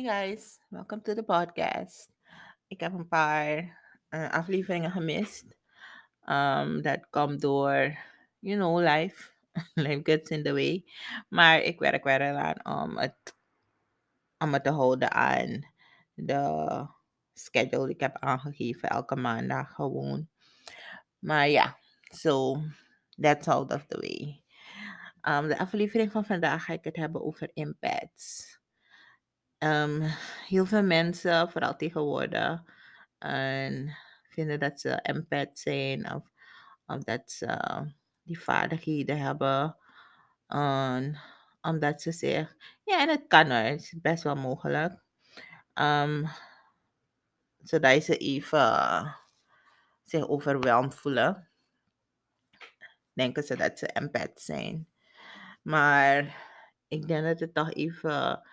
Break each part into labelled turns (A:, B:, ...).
A: Hey guys, welcome to the podcast. Ik heb een paar eh, afleveringen gemist. Um, dat komt door, you know, life. life gets in the way. Maar ik werk weer eraan om het, om het te houden aan de schedule die ik heb aangegeven. Elke maandag gewoon. Maar ja, so that's out of the way. Um, de aflevering van vandaag ga ik het hebben over impads. Um, heel veel mensen, vooral tegenwoordig, en vinden dat ze empath zijn of, dat ze die vaardigheden hebben. En omdat ze zich, ja, en het kan er, het is best wel mogelijk. Zodat ze even zich overweldigd voelen. Denken ze dat ze empath zijn. Maar ik denk dat het toch even,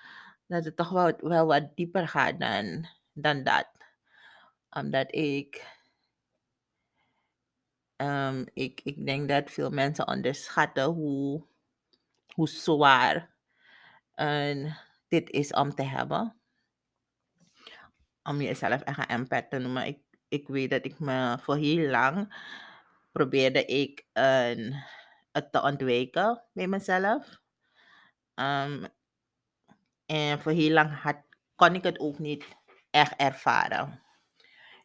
A: dat het toch wel, wat dieper gaat dan, dan dat. Omdat ik, um, ik, ik denk dat veel mensen onderschatten hoe, hoe zwaar en dit is om te hebben. Om jezelf echt een empath te noemen. Ik, ik weet dat ik me voor heel lang probeerde ik een, het te ontwijken bij mezelf. Um, en voor heel lang had, kon ik het ook niet echt ervaren.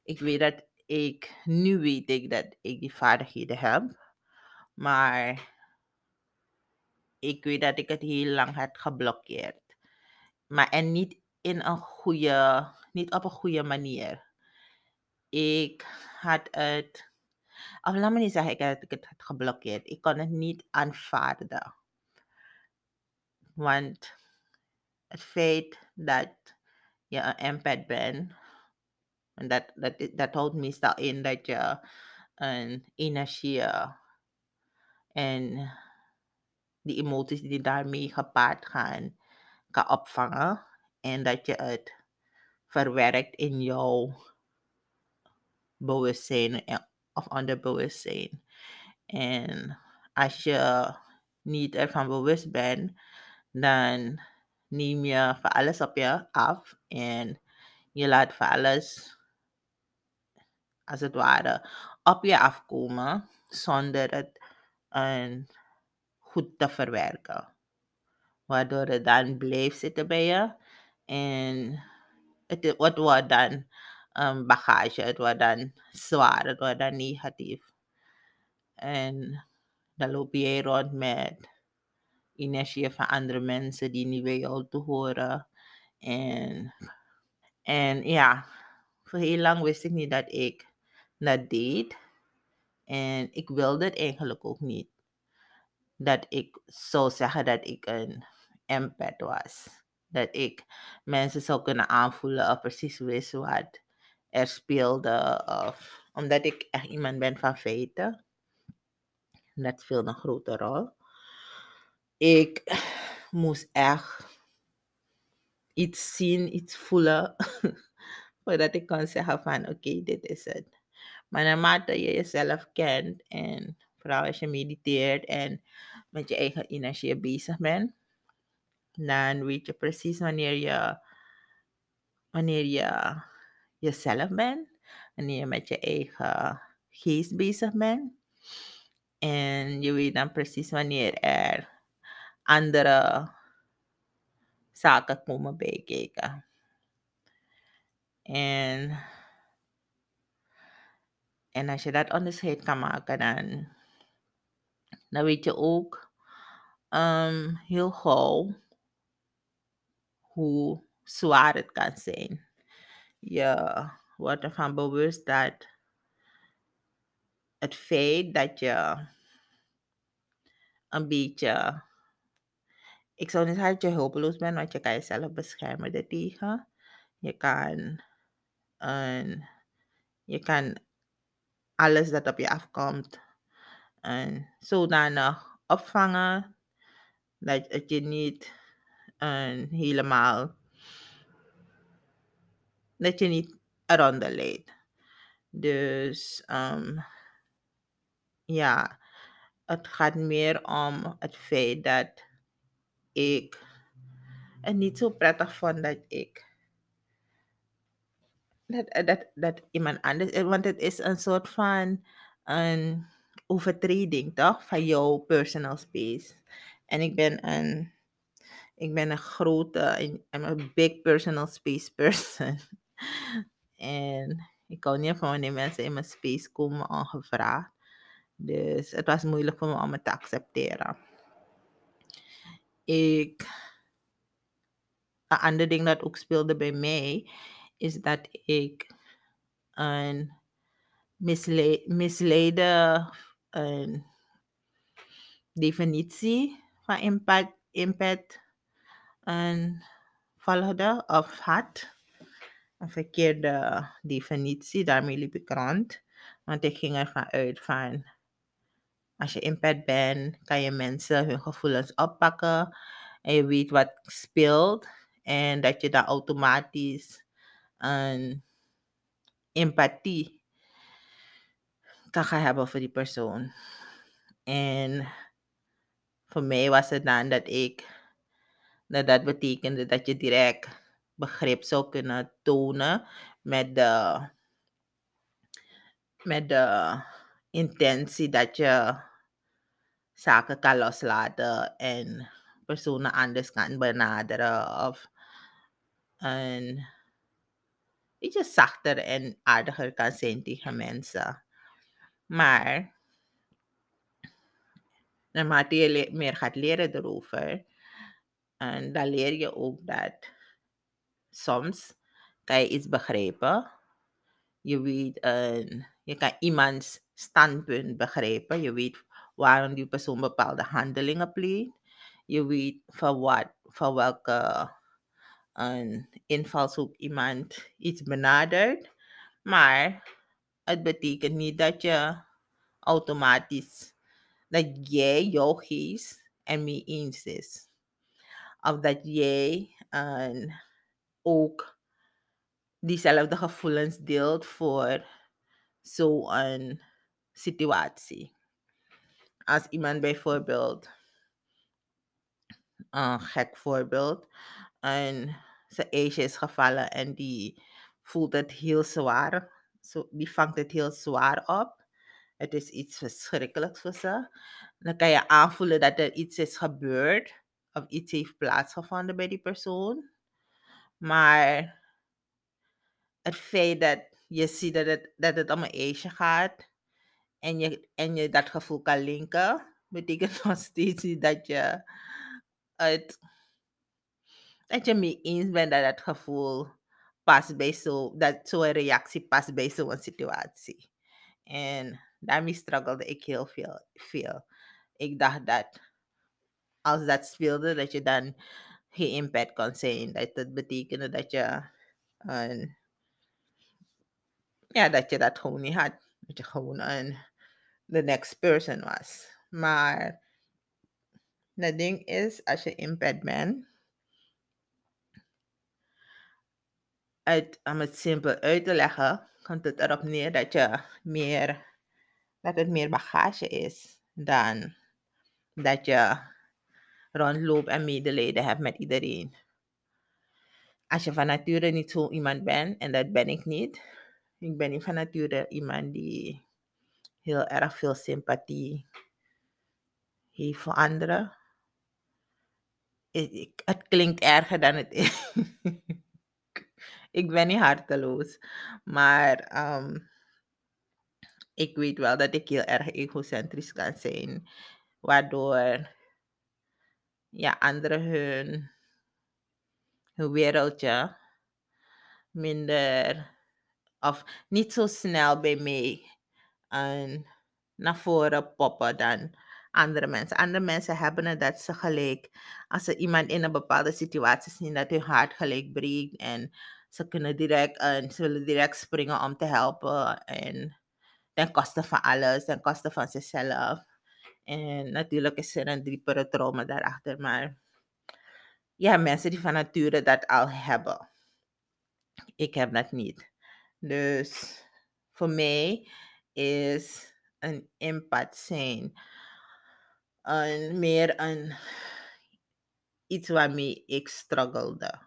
A: Ik weet dat ik, nu weet ik dat ik die vaardigheden heb. Maar ik weet dat ik het heel lang had geblokkeerd. Maar en niet in een goede, niet op een goede manier. Ik had het, of laat me niet zeggen had, ik het had geblokkeerd. Ik kon het niet aanvaarden. Want het feit dat je een empath bent, en dat, dat, dat houdt meestal in dat je een energie en die emoties die daarmee gepaard gaan, kan opvangen. En dat je het verwerkt in jouw bewustzijn of onderbewustzijn. En als je niet ervan bewust bent, dan neem je voor alles op je af en je laat voor alles, als het ware, op je afkomen zonder het een goed te verwerken. Waardoor het dan blijft zitten bij je en het, het wordt dan um, bagage, het wordt dan zwaar, het wordt dan negatief. En dan loop jij rond met energie van andere mensen die niet bij jou horen. En, en ja, voor heel lang wist ik niet dat ik dat deed. En ik wilde het eigenlijk ook niet. Dat ik zou zeggen dat ik een empath was. Dat ik mensen zou kunnen aanvoelen of precies wist wat er speelde. Of, omdat ik echt iemand ben van feiten. Dat speelde een grote rol. Ik moest echt iets zien, iets voelen. voordat ik kon zeggen van oké, dit is het. Maar naarmate je jezelf kent en vooral als je mediteert en met je eigen energie bezig bent, dan weet je precies wanneer je, wanneer je jezelf bent, wanneer je met je eigen geest bezig bent. En je weet dan precies wanneer er andere zaken komen bijkijken. En, en als je dat onderscheid kan maken, dan, dan weet je ook um, heel gauw hoe zwaar het kan zijn. Je wordt ervan bewust dat het feit dat je een beetje, ik zou niet dat je hulpeloos bent, want je kan jezelf beschermen daartegen. Je kan, een, je kan alles dat op je afkomt en zodanig opvangen dat je niet een helemaal, dat je niet eronder leidt. Dus um, ja, het gaat meer om het feit dat ik het niet zo prettig vond dat ik dat, eh, dat, dat iemand anders... eh, Want het is een soort van een overtreding, toch? Van jouw personal space. En ik ben een... Ik ben een grote... I'm a big personal space person. en ik hou niet van wanneer mensen in mijn space komen ongevraagd. Dus het was moeilijk voor me om het te accepteren. Ik... Een ander ding dat ook speelde bij mij... is dat ik een misle misleide een definitie van impact, impact een volgde of had. Een verkeerde definitie, daarmee liep ik rond. Want ik ging ervan uit van als je impact bent, kan je mensen hun gevoelens oppakken en je weet wat speelt en dat je daar automatisch een empathie kan gaan hebben voor die persoon. En voor mij was het dan dat ik, dat dat betekende dat je direct begrip zou kunnen tonen met de, met de intentie dat je zaken kan loslaten en personen anders kan benaderen of een beetje zachter en aardiger kan zijn tegen mensen. Maar naarmate je meer gaat leren erover, en dan leer je ook dat soms kan je iets begrijpen. Je weet, een, je kan iemands standpunt begrijpen. Je weet waarom die persoon bepaalde handelingen pleegt. Je weet van wat, van welke een invalshoek iemand iets benadert. Maar het betekent niet dat je automatisch dat jij jouw geest ermee eens is. Of dat jij ook diezelfde gevoelens deelt voor zo'n situatie. Als iemand bijvoorbeeld, een gek voorbeeld, en zijn ijsje is gevallen en die voelt het heel zwaar. Zo, die vangt het heel zwaar op. Het is iets verschrikkelijks voor ze. Dan kan je aanvoelen dat er iets is gebeurd of iets heeft plaatsgevonden bij die persoon. Maar het feit dat je ziet dat het, dat het om een gaat en je, en je dat gevoel kan linken, betekent nog steeds dat je het dat je mee eens bent dat het gevoel past bij zo, dat zo'n reactie past bij zo'n situatie. En daarmee struggelde ik heel veel, veel. Ik dacht dat als dat speelde, dat je dan geen impact kon zijn. Dat het betekende dat je een, ja, dat je dat gewoon niet had. Dat je gewoon een the next person was. Maar het ding is, als je impact bent, uit, om het simpel uit te leggen, komt het erop neer dat je meer, dat het meer bagage is dan dat je rondloopt en medelijden hebt met iedereen. Als je van nature niet zo iemand bent, en dat ben ik niet, ik ben niet van nature iemand die heel erg veel sympathie heeft voor anderen. Het klinkt erger dan het is. ik ben niet harteloos, maar ehm, ik weet wel dat ik heel erg egocentrisch kan zijn, waardoor ja, anderen hun, hun wereldje minder of niet zo snel bij mij en naar voren poppen dan andere mensen. Andere mensen hebben het dat ze gelijk, als ze iemand in een bepaalde situatie zien, dat hun hart gelijk breekt en ze kunnen direct, en ze willen direct springen om te helpen en ten koste van alles, ten koste van zichzelf. En natuurlijk is er een diepere trauma daarachter, maar ja, mensen die van nature dat al hebben. Ik heb dat niet. Dus voor mij is een impact zijn een, meer een iets waarmee ik struggelde.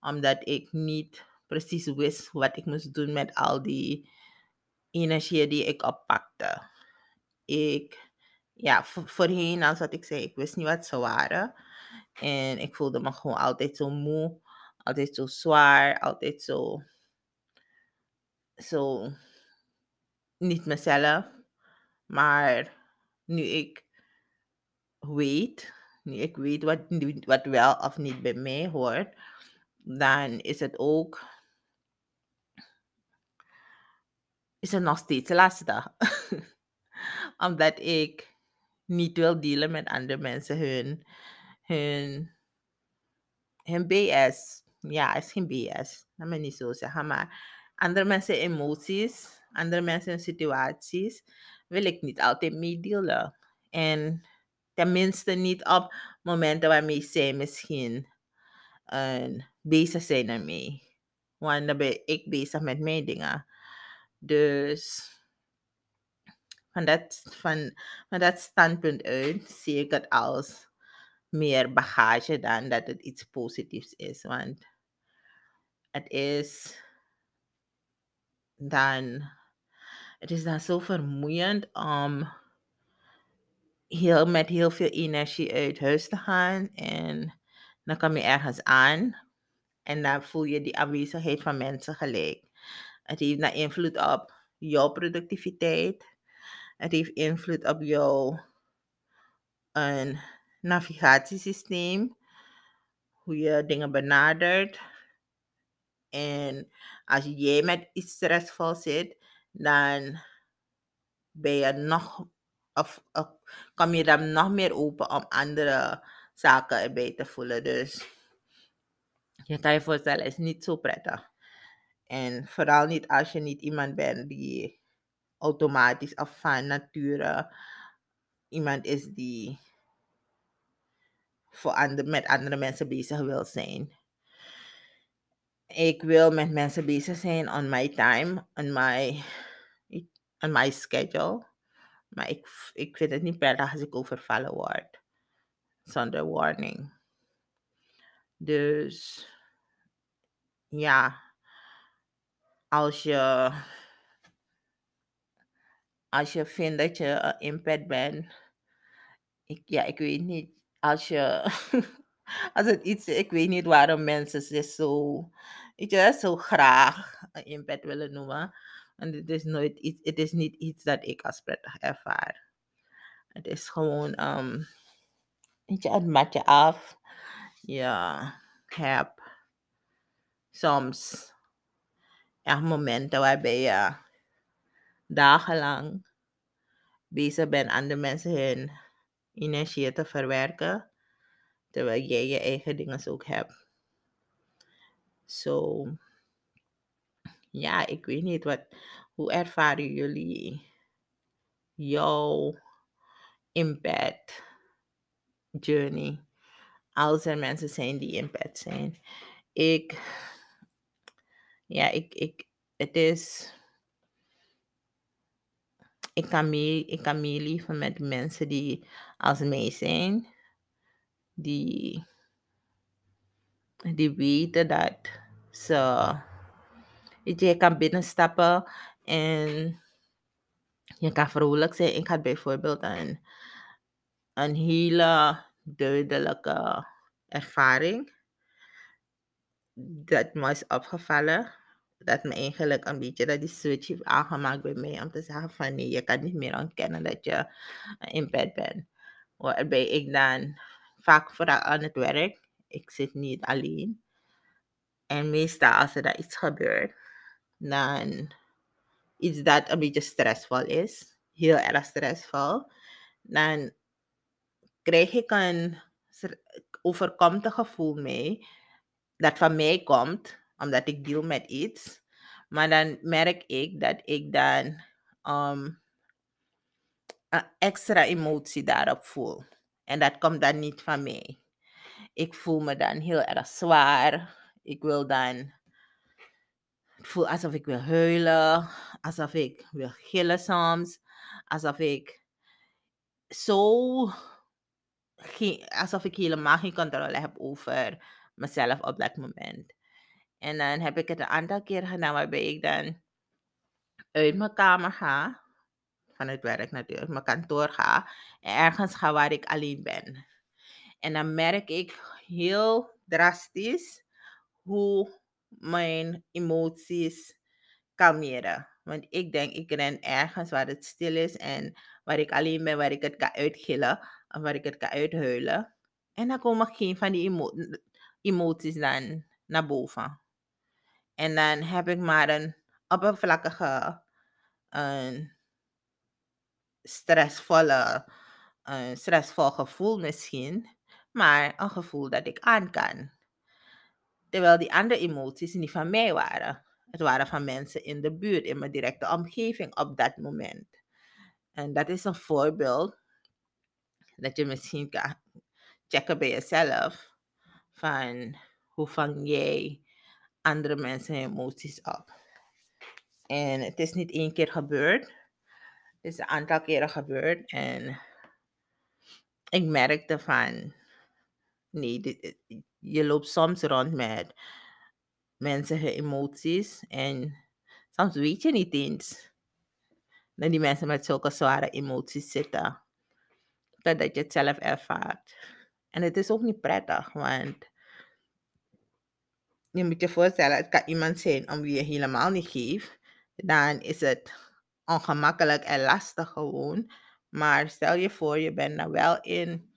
A: Omdat ik niet precies wist wat ik moest doen met al die energie die ik oppakte. Ik, ja, vo- voorheen, als wat ik zei, ik wist niet wat ze waren. En ik voelde me gewoon altijd zo moe, altijd zo zwaar, altijd zo, zo niet mezelf. Maar nu ik weet, nu ik weet wat, wat wel of niet bij mij hoort, dan is het ook, is het nog steeds lastig. Omdat ik niet wil dealen met andere mensen hun, hun, hun BS. Ja, het is geen BS. Dat ik niet zo zeggen. Maar andere mensen emoties, andere mensen situaties, wil ik niet altijd meedelen. En tenminste niet op momenten waarmee zij misschien uh, bezig zijn ermee. Want dan ben ik bezig met mijn dingen. Dus van dat, van, van dat standpunt uit zie ik het als meer bagage dan dat het iets positiefs is. Want het is dan, het is dan zo vermoeiend om heel, met heel veel energie uit huis te gaan. En dan kom je ergens aan en dan voel je die aanwezigheid van mensen gelijk. Het heeft invloed op jouw productiviteit. Het heeft invloed op jouw een navigatiesysteem. Hoe je dingen benadert. En als jij met iets stressvol zit, dan ben je nog, of, of kom je dan nog meer open om andere zaken erbij te voelen. Dus je kan je voorstellen, is niet zo prettig. En vooral niet als je niet iemand bent die automatisch of van nature iemand is die voor andere, met andere mensen bezig wil zijn. Ik wil met mensen bezig zijn on my time, on my, on my schedule. Maar ik, ik vind het niet prettig als ik overvallen word. Zonder warning. Dus ja, als je, als je vindt dat je een impact bent, ik, ja, ik weet niet, als je, als het iets, ik weet niet waarom mensen zich zo, weet je, zo graag een impact willen noemen. En het is nooit iets, het is niet iets dat ik als prettig ervaar. Het is gewoon, um, weet het je af. Je hebt soms echt momenten waarbij je dagenlang bezig bent aan de mensen hun energie te verwerken, terwijl jij je eigen dingen ook hebt. Zo, ja, ik weet niet, wat, hoe ervaren jullie jouw impact journey? Als er mensen zijn die impact zijn. Ik, ja, ik, ik, het is, ik kan, mee, ik kan meeleven met mensen die als mij zijn, die, die weten dat je, je kan binnenstappen en je kan vrolijk zijn. Ik had bijvoorbeeld een, een hele duidelijke ervaring dat me is opgevallen. Dat me eigenlijk een beetje dat die switch heeft aangemaakt bij mij om te zeggen van nee, je kan niet meer ontkennen dat je in bed bent. Waarbij ik dan vaak vooral aan het werk, ik zit niet alleen. En meestal als er iets gebeurt, dan iets dat een beetje stressvol is, heel erg stressvol, dan krijg ik een overkomt een gevoel mee dat van mij komt, omdat ik deal met iets. Maar dan merk ik dat ik dan um, een extra emotie daarop voel. En dat komt dan niet van mij. Ik voel me dan heel erg zwaar. Ik wil dan. Ik voel alsof ik wil huilen. Alsof ik wil gillen soms. Alsof ik zo. Alsof ik helemaal geen controle heb over mezelf op dat moment. En dan heb ik het een aantal keer gedaan waarbij ik dan uit mijn kamer ga, van het werk natuurlijk, mijn kantoor ga, en ergens ga waar ik alleen ben. En dan merk ik heel drastisch hoe mijn emoties kalmeren. Want ik denk, ik ren ergens waar het stil is en waar ik alleen ben, waar ik het kan uitgillen of waar ik het kan uithuilen. En dan komen geen van die emo emoties dan naar boven. En dan heb ik maar een oppervlakkige, een stressvolle, een stressvol gevoel misschien, maar een gevoel dat ik aan kan. Terwijl die andere emoties niet van mij waren. Het waren van mensen in de buurt, in mijn directe omgeving op dat moment. En dat is een voorbeeld dat je misschien kan checken bij jezelf. Van hoe vang jij andere mensen emoties op? En het is niet één keer gebeurd. Het is een aantal keren gebeurd. En ik merkte van, nee, dit, je loopt soms rond met mensen hun emoties. En soms weet je niet eens dat die mensen met zulke zware emoties zitten. Totdat je het zelf ervaart. En het is ook niet prettig, want je moet je voorstellen, het kan iemand zijn om wie je helemaal niet geeft. Dan is het ongemakkelijk en lastig gewoon. Maar stel je voor, je bent nou wel in,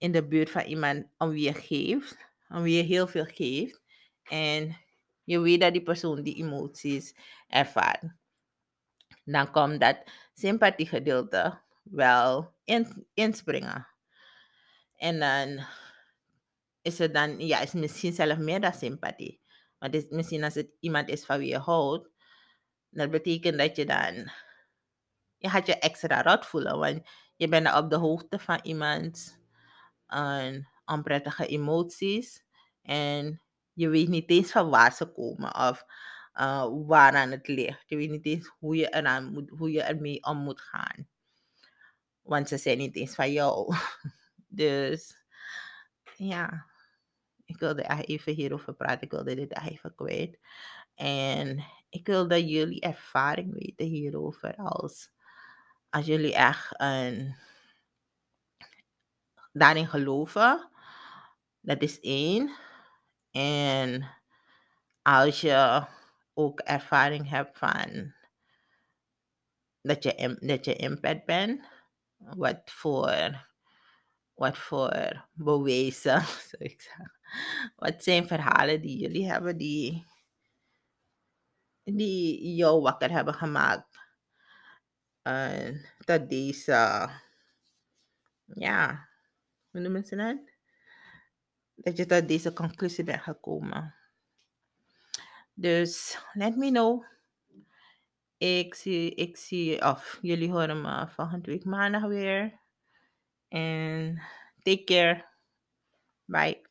A: in de buurt van iemand om wie je geeft, om wie je heel veel geeft. En je weet dat die persoon die emoties ervaart. Dan komt dat sympathiegedeelte wel in, inspringen. En dan is het dan, ja, is misschien zelf meer dan sympathie. Is, misschien als het iemand is van wie je houdt, dat betekent dat je dan, je gaat je extra rot voelen, want je bent op de hoogte van iemands uh, onprettige emoties. En je weet niet eens van waar ze komen of uh, waaraan het ligt. Je weet niet eens hoe je, eraan moet, hoe je ermee om moet gaan. Want ze zijn niet eens van jou. Dus ja, ik wilde even hierover praten. Ik wilde dit even kwijt. En ik wilde jullie ervaring weten hierover. Als, als jullie echt een, daarin geloven. Dat is één. En als je ook ervaring hebt van dat je, dat je bent, wat voor, wat voor bewezen, zou ik zeggen. Wat zijn verhalen die jullie hebben die, die jou wakker hebben gemaakt uh, tot deze, ja, hoe noemen ze dat? Dat je tot deze conclusie bent gekomen. Dus let me know. Ik zie, ik zie, of jullie horen me volgende week maandag weer. En take care. Bye.